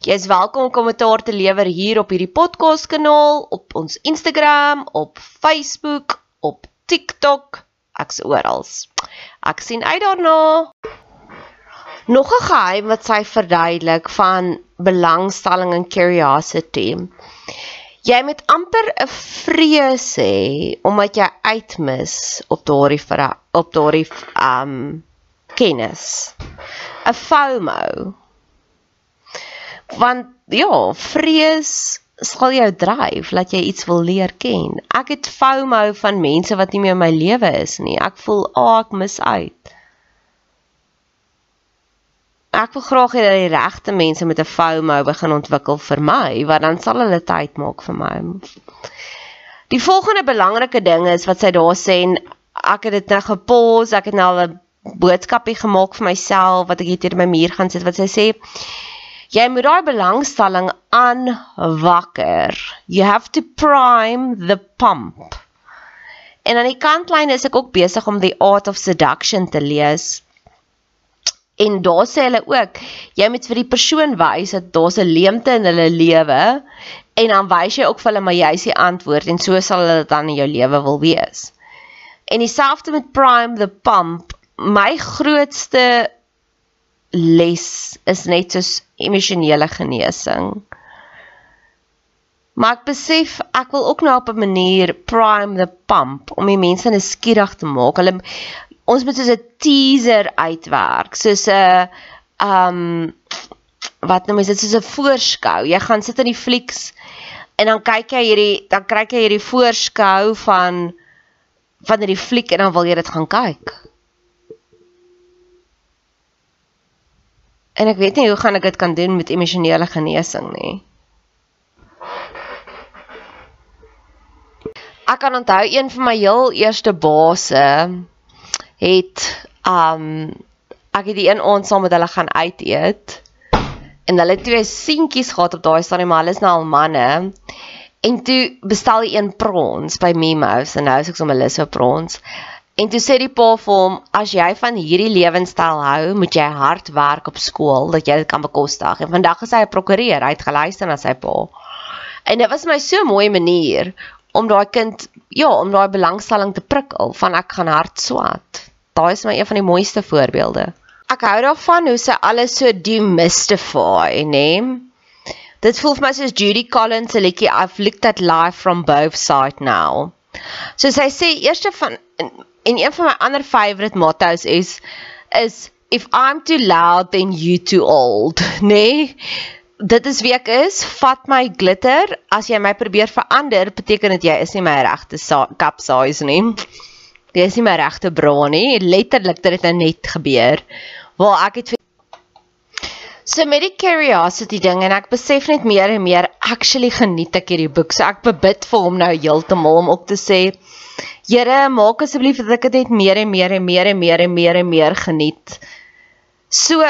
Jy is welkom om kommentaar te lewer hier op hierdie podcast kanaal, op ons Instagram, op Facebook, op TikTok, ek's oral. Ek sien uit daarna. Nog 'n geheim wat sy verduidelik van belangstelling en curiosity. Jy moet amper 'n vrees hê omdat jy uitmis op daardie op daardie um kennis. 'n FOMO want ja, vrees sal jou dryf dat jy iets wil leer ken. Ek het FOMO van mense wat nie meer in my lewe is nie. Ek voel, "Ag, oh, ek mis uit." Ek wil graag hê dat die regte mense met 'n FOMO begin ontwikkel vir my, want dan sal hulle tyd maak vir my. Die volgende belangrike ding is wat sy daar sê en ek het dit nou gepause, ek het nou 'n boodskapie gemaak vir myself wat ek hier teen my muur gaan sit wat sy sê Jy moet daai belangstelling aanwakker. You have to prime the pump. En aan die kantlyn is ek ook besig om The Art of Seduction te lees. En daar sê hulle ook, jy moet vir die persoon wys dat daar's 'n leemte in hulle lewe en dan wys jy ook vir hulle maar jy is die antwoord en so sal hulle dan in jou lewe wil wees. En dieselfde met prime the pump. My grootste les is net soos emosionele genesing. Maar ek besef ek wil ook nou op 'n manier prime the pump om die mense nuuskierig te maak. Hulle ons moet soos 'n teaser uitwerk, soos 'n um wat noem jy dit soos 'n voorskou. Jy gaan sit in die flieks en dan kyk jy hierdie dan kry jy hierdie voorskou van van hierdie fliek en dan wil jy dit gaan kyk. En ek weet nie hoe gaan ek dit kan doen met emosionele genesing nie. Ek kan onthou een van my heel eerste base het um ek het die een aand saam met hulle gaan uit eet. En hulle twee seentjies gehad op daai stadium, maar hulle is nou al manne. En toe bestel hy een prons by Mimos en nou is ek sommer lus vir prons. En toe sê die pa vir hom, as jy van hierdie lewenstyl hou, moet jy hard werk op skool dat jy dit kan bekostig. En vandag is hy 'n prokureur, hy het geluister na sy pa. En dit was my so 'n mooi manier om daai kind, ja, om daai belangstelling te prikkel van ek gaan hard swat. Daai is my een van die mooiste voorbeelde. Ek hou daarvan hoe sy alles so demystify, nê? Dit voel vir my soos Judy Collins se liedjie I've looked at life from both sides now. So sy sê eerste van en een van my ander favorite mottos is is if I'm too loud then you too old, nê? Nee? Dit is wie ek is. Vat my glitter. As jy my probeer verander, beteken dit jy is nie my regte kap size nie. Jy is nie my regte bra nie. Letterlik dit het nou net gebeur. Waar ek het So met die curiosity ding en ek besef net meer en meer actually geniet ek hierdie boek. So ek bebid vir hom nou heeltemal om ook te sê Here, maak asseblief dat ek dit net meer en meer en meer en meer en meer en meer geniet. So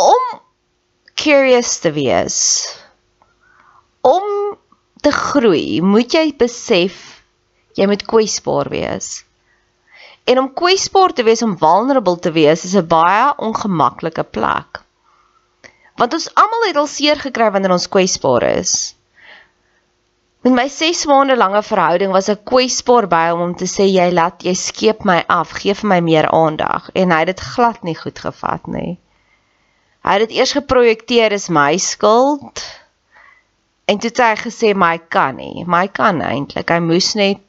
om curious te wees, om te groei, moet jy besef jy moet kwesbaar wees. En om kwesbaar te wees, om vulnerable te wees, is 'n baie ongemaklike plek. Want ons almal het al seer gekry wanneer ons kwesbaar is. Met my 6 maande lange verhouding was ek kwesbaar by hom om te sê jy laat jy skeep my af, gee vir my meer aandag en hy het dit glad nie goed gevat nie. Hy het dit eers geprojekteer as my skuld. En toe het hy gesê my kan nie, my kan eintlik, hy moes net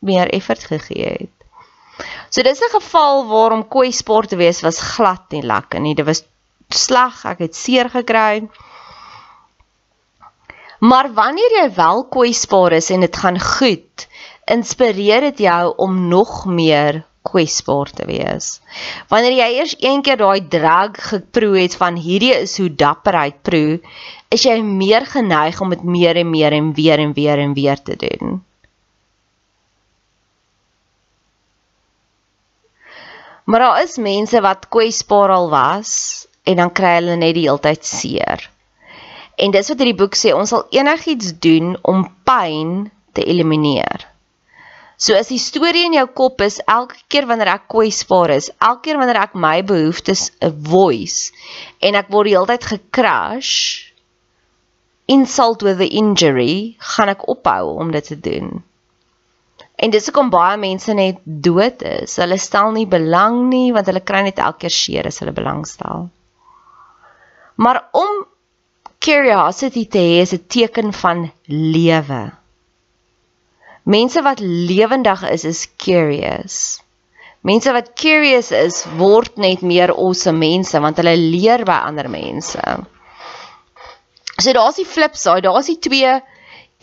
meer effort gegee het. So dis 'n geval waarom kwesbaar te wees was glad nie lekker nie. Dit was sleg, ek het seer gekry. Maar wanneer jy wel kwesbaar is en dit gaan goed, inspireer dit jou om nog meer kwesbaar te wees. Wanneer jy eers een keer daai drag geproe het van hierdie is hoe dapperheid proe, is jy meer geneig om dit meer en meer en weer en weer en weer te doen. Maar daar is mense wat kwesbaar al was en dan kry hulle net die heeltyd seer. En dis wat hierdie boek sê, ons sal enigiets doen om pyn te elimineer. So as die storie in jou kop is elke keer wanneer ek kwesbaar is, elke keer wanneer ek my behoeftes 'n voice en ek word die heeltyd gecrash insult with the injury, gaan ek ophou om dit te doen. En dis hoekom baie mense net dood is. Hulle stel nie belang nie want hulle kry net elke keer seer as hulle belangstel. Maar om curiosity te hê is 'n teken van lewe. Mense wat lewendig is, is curious. Mense wat curious is, word net meer awesome mense want hulle leer by ander mense. So daar's die flip side, daar's die twee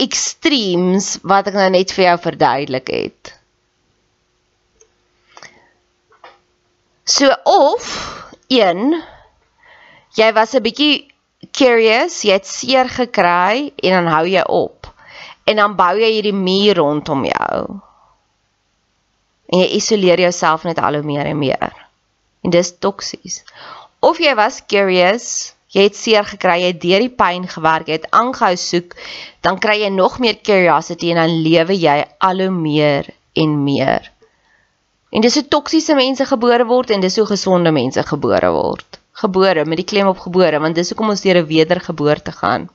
extremes wat ek nou net vir jou verduidelik het. So of 1 jy was 'n bietjie curious, jy het seer gekry en dan hou jy op. En dan bou jy hierdie muur rondom jou. En jy isoleer jouself net al hoe meer en meer. En dis toksies. Of jy was curious, jy het seer gekry, jy het deur die pyn gewerk, jy het aangehou soek, dan kry jy nog meer curiosity en dan lewe jy al hoe meer en meer. En dis hoe toksiese mense gebore word en dis hoe gesonde mense gebore word gebore met die klem op gebore want dis hoekom ons deur 'n wedergeboorte gaan.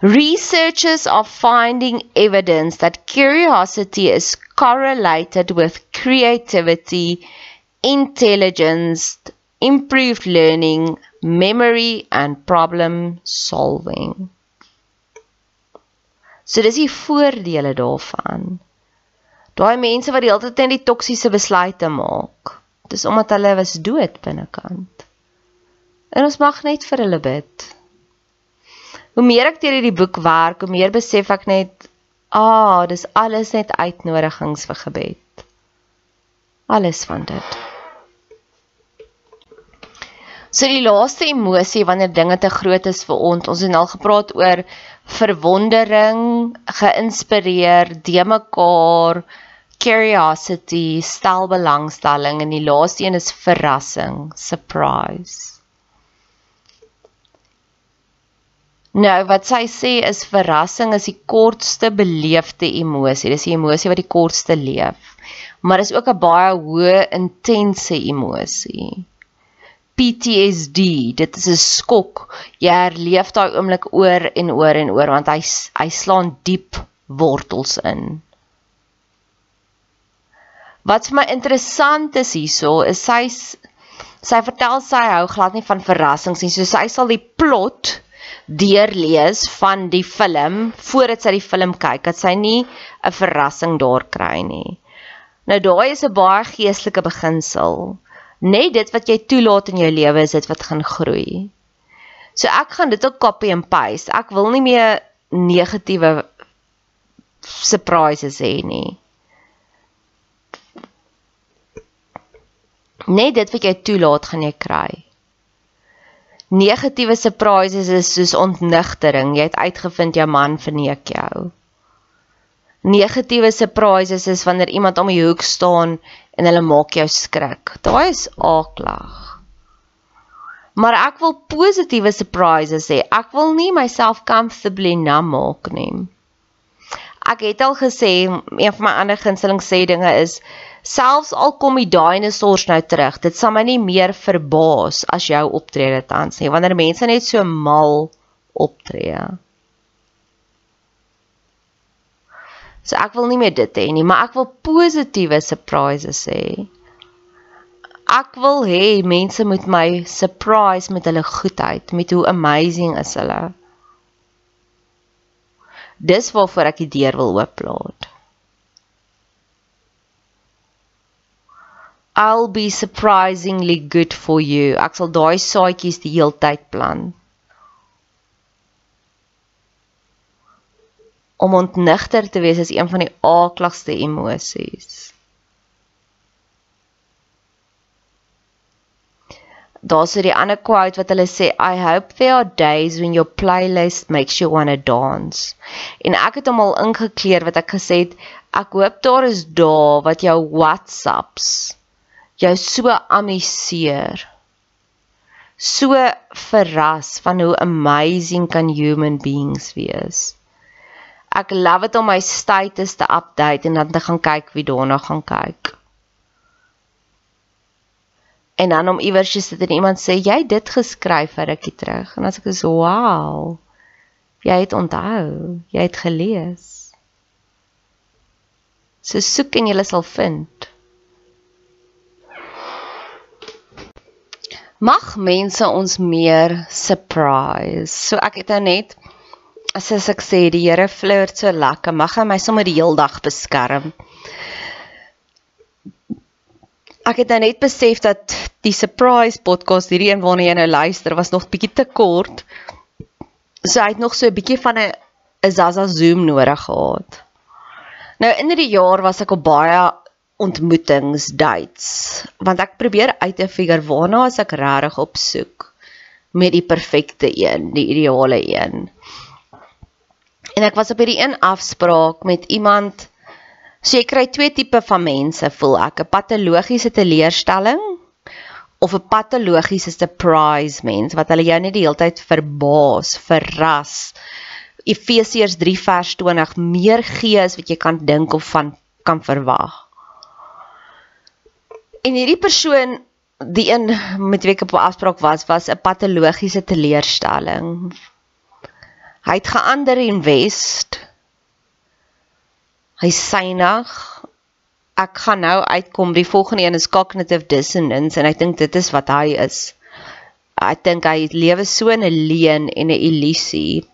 Researchers are finding evidence that curiosity is correlated with creativity, intelligence, improved learning, memory and problem solving. So dis die voordele daarvan. Daai mense wat die hele tyd net die toksiese besluite maak. Dis omdat hulle was dood binnekant. En ons mag net vir hulle bid. Hoe meer ek deur hierdie boek werk, hoe meer besef ek net, ah, dis alles net uitnodigings vir gebed. Alles van dit. So die laaste emosie wanneer dinge te groot is vir ons, ons het al gepraat oor verwondering, geïnspireer, de mekaar, curiosity, stel belangstelling en die laaste een is verrassing, surprise. Nou wat sy sê is verrassing is die kortste beleefde emosie. Dis die emosie wat die kortste leef. Maar is ook 'n baie hoë intense emosie. PTSD, dit is 'n skok. Jy herleef daai oomblik oor en oor en oor want hy hy slaan diep wortels in. Wat vir my interessant is hierso is sy Sy vertel sy hou glad nie van verrassings nie. So sy sal die plot deurlees van die film voordat sy die film kyk, dat sy nie 'n verrassing daar kry nie. Nou daai is 'n baie geestelike beginsel. Net dit wat jy toelaat in jou lewe is dit wat gaan groei. So ek gaan dit ook copy and paste. Ek wil nie meer negatiewe surprises hê nie. Net dit wat jy toelaat gaan jy kry. Negatiewe surprises is soos ontnigtering. Jy het uitgevind jou man verneek jou. Negatiewe surprises is wanneer iemand om die hoek staan en hulle maak jou skrik. Daai is aaklag. Maar ek wil positiewe surprises hê. Ek wil nie myself comfortably numb maak nie. Ek het al gesê een van my ander gunsteling sê dinge is Selfs al kom die dinosourus nou terug, dit sal my nie meer verbaas as jou optrede tans nie, wanneer mense net so mal optree. So ek wil nie meer dit hê nie, maar ek wil positiewe surprises hê. Ek wil hê mense moet my surprise met hulle goedheid, met hoe amazing is hulle. Dis waarvoor ek die deur wil ooplaat. I'll be surprisingly good for you. Ek sal daai saadjies die heeltyd plant. Om ontnigter te wees is een van die aaklagste emosies. Daar's 'n die ander quote wat hulle sê I hope there are days when your playlist makes you want to dance. En ek het hom al ingekleer wat ek gesê het, ek hoop daar is dae wat jou WhatsApps jou so amuseer. So verras van hoe amazing kan human beings wees. Ek love dit om my status te update en dan te gaan kyk wie daarna gaan kyk. En dan om iewers te sit en iemand sê jy het dit geskryf vir rukkie terug en as ek so wow. Jy het onthou, jy het gelees. So soek en jy sal vind. mag mense ons meer surprise. So ek het nou net as ek sê die Here flirt so lekker, mag hy my sommer die heel dag beskerm. Ek het nou net besef dat die surprise podcast hierdie een waarna jy nou luister was nog bietjie te kort. So hy het nog so 'n bietjie van 'n 'n Zaza Zoom nodig gehad. Nou in hierdie jaar was ek op baie ontmoetings dates want ek probeer uit te figure waarna as ek regtig op soek met die perfekte een, die ideale een. En ek was op hierdie een afspraak met iemand so jy kry twee tipe van mense voel ek, 'n patologiese teleurstelling of 'n patologiese surprise mens wat hulle jou net die hele tyd verbaas, verras. Efesiërs 3 vers 20 meer gee as wat jy kan dink of van kan verwag. En hierdie persoon, die een met wie ek op 'n afspraak was, was 'n patologiese teleurstelling. Hy het geander in West. Hy synig. Ek gaan nou uitkom. Die volgende een is cognitive dissonance en ek dink dit is wat hy is. Ek dink hy lewe so in 'n leuen en 'n illusie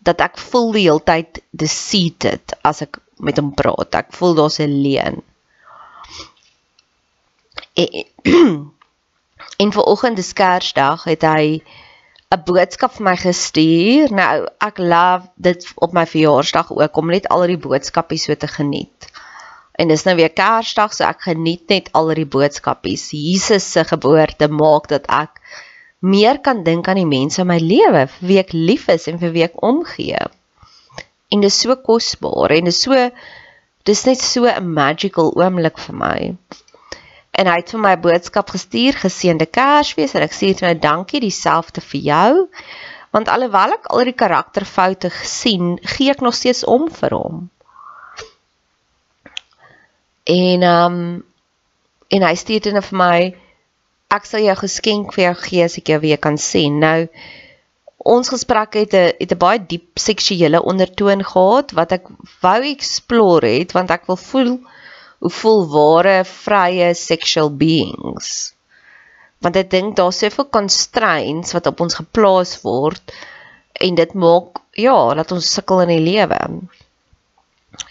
dat ek voel die hele tyd deceived as ek met hom praat. Ek voel daar's 'n leuen en, en vanoggend is Kersdag het hy 'n boodskap vir my gestuur. Nou ek love dit op my verjaarsdag ook om net al die boodskapies so te geniet. En dis nou weer Kersdag, so ek geniet net al die boodskapies. Jesus se geboorte maak dat ek meer kan dink aan die mense in my lewe, vir wie ek lief is en vir wie ek omgee. En dis so kosbaar en dis so dis net so 'n magical oomblik vir my en hy het vir my 'n boodskap gestuur geseënde Kersfees en ek sê vir nou dankie dieselfde vir jou want alhoewel ek al die karakterfoute gesien gee ek nog steeds om vir hom. En um en hy stuur dit vir my ek sal jou geskenk vir jou gee as ek jou weer kan sien. Nou ons gesprek het 'n het 'n baie diep seksuele ondertoon gehad wat ek wou explore het want ek wil voel hoe voel ware vrye sexual beings want ek dink daar's soveel constraints wat op ons geplaas word en dit maak ja, dat ons sukkel in die lewe.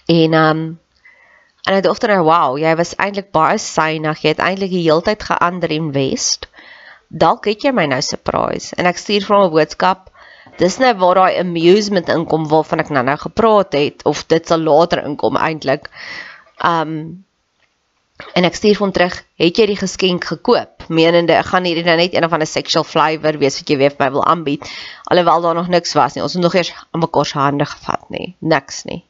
En um en ek dink nou wow, jy was eintlik baie synig. Jy het eintlik die hele tyd geander en west. Dalk het jy my nou surprise en ek stuur vir hom 'n boodskap. Dis nou waar daai amusement inkom waarvan ek nou-nou gepraat het of dit sal later inkom eintlik. Um En ek stuur hom terug, "Het jy die geskenk gekoop?" Menende, ek gaan hierdie nou net een of ander sexual flavour wees wat jy weer vir my wil aanbied, alhoewel daar nog niks was nie. Ons het nog eers aan mekaar se hande gevat nie, niks nie.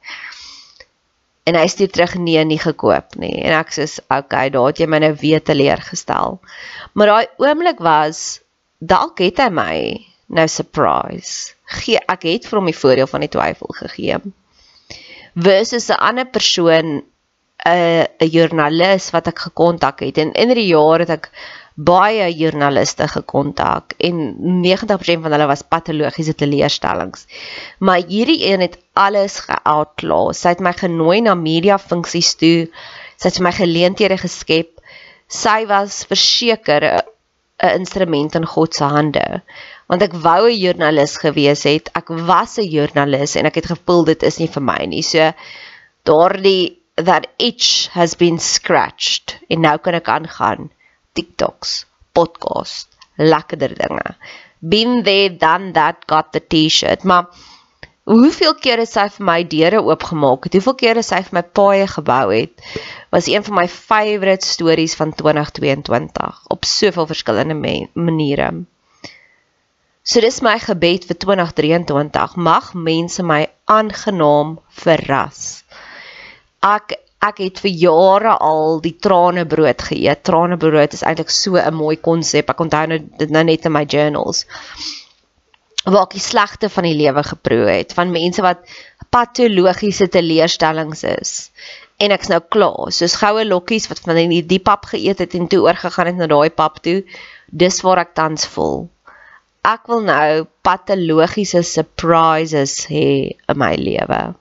En hy stuur terug, "Nee, nie gekoop nie." En ek sê, "Okay, daar het jy my nou weer teleurgestel." Maar daai oomblik was dalk het hy my nou surprise. Gee ek het vir hom die voordeel van die twyfel gegee. Versus 'n ander persoon 'n 'n joernalis wat ek gekontak het en in die jaar het ek baie joernaliste gekontak en 90% van hulle was patologiese teleurstellings. Maar hierdie een het alles geoutlaw. Sy het my genooi na media funksies toe. Sy het my geleenthede geskep. Sy was verseker 'n instrument in God se hande. Want ek wou 'n joernalis gewees het. Ek was 'n joernalis en ek het gevoel dit is nie vir my nie. So daardie that itch has been scratched en nou kan ek aangaan TikToks, podcast, lekkerder dinge. Been there done that got the T-shirt. Maar hoeveel kere sy vir my deure oopgemaak het, hoeveel kere sy vir my paaie gebou het, was een van my favourite stories van 2022 op soveel verskillende maniere. So dis my gebed vir 2023. Mag mense my aangenaam verras ek ek het vir jare al die tranebrood geëet. Tranebrood is eintlik so 'n mooi konsep. Ek onthou nou dit nou net in my journals. Waar ek die slegte van die lewe geproe het van mense wat patologiese teleurstellings is. En ek's nou klaar. Soos goue lokkies wat van die diep pap geëet het en toe oorgegaan het na daai pap toe. Dis waar ek tans voel. Ek wil nou patologiese surprises hê in my lewe.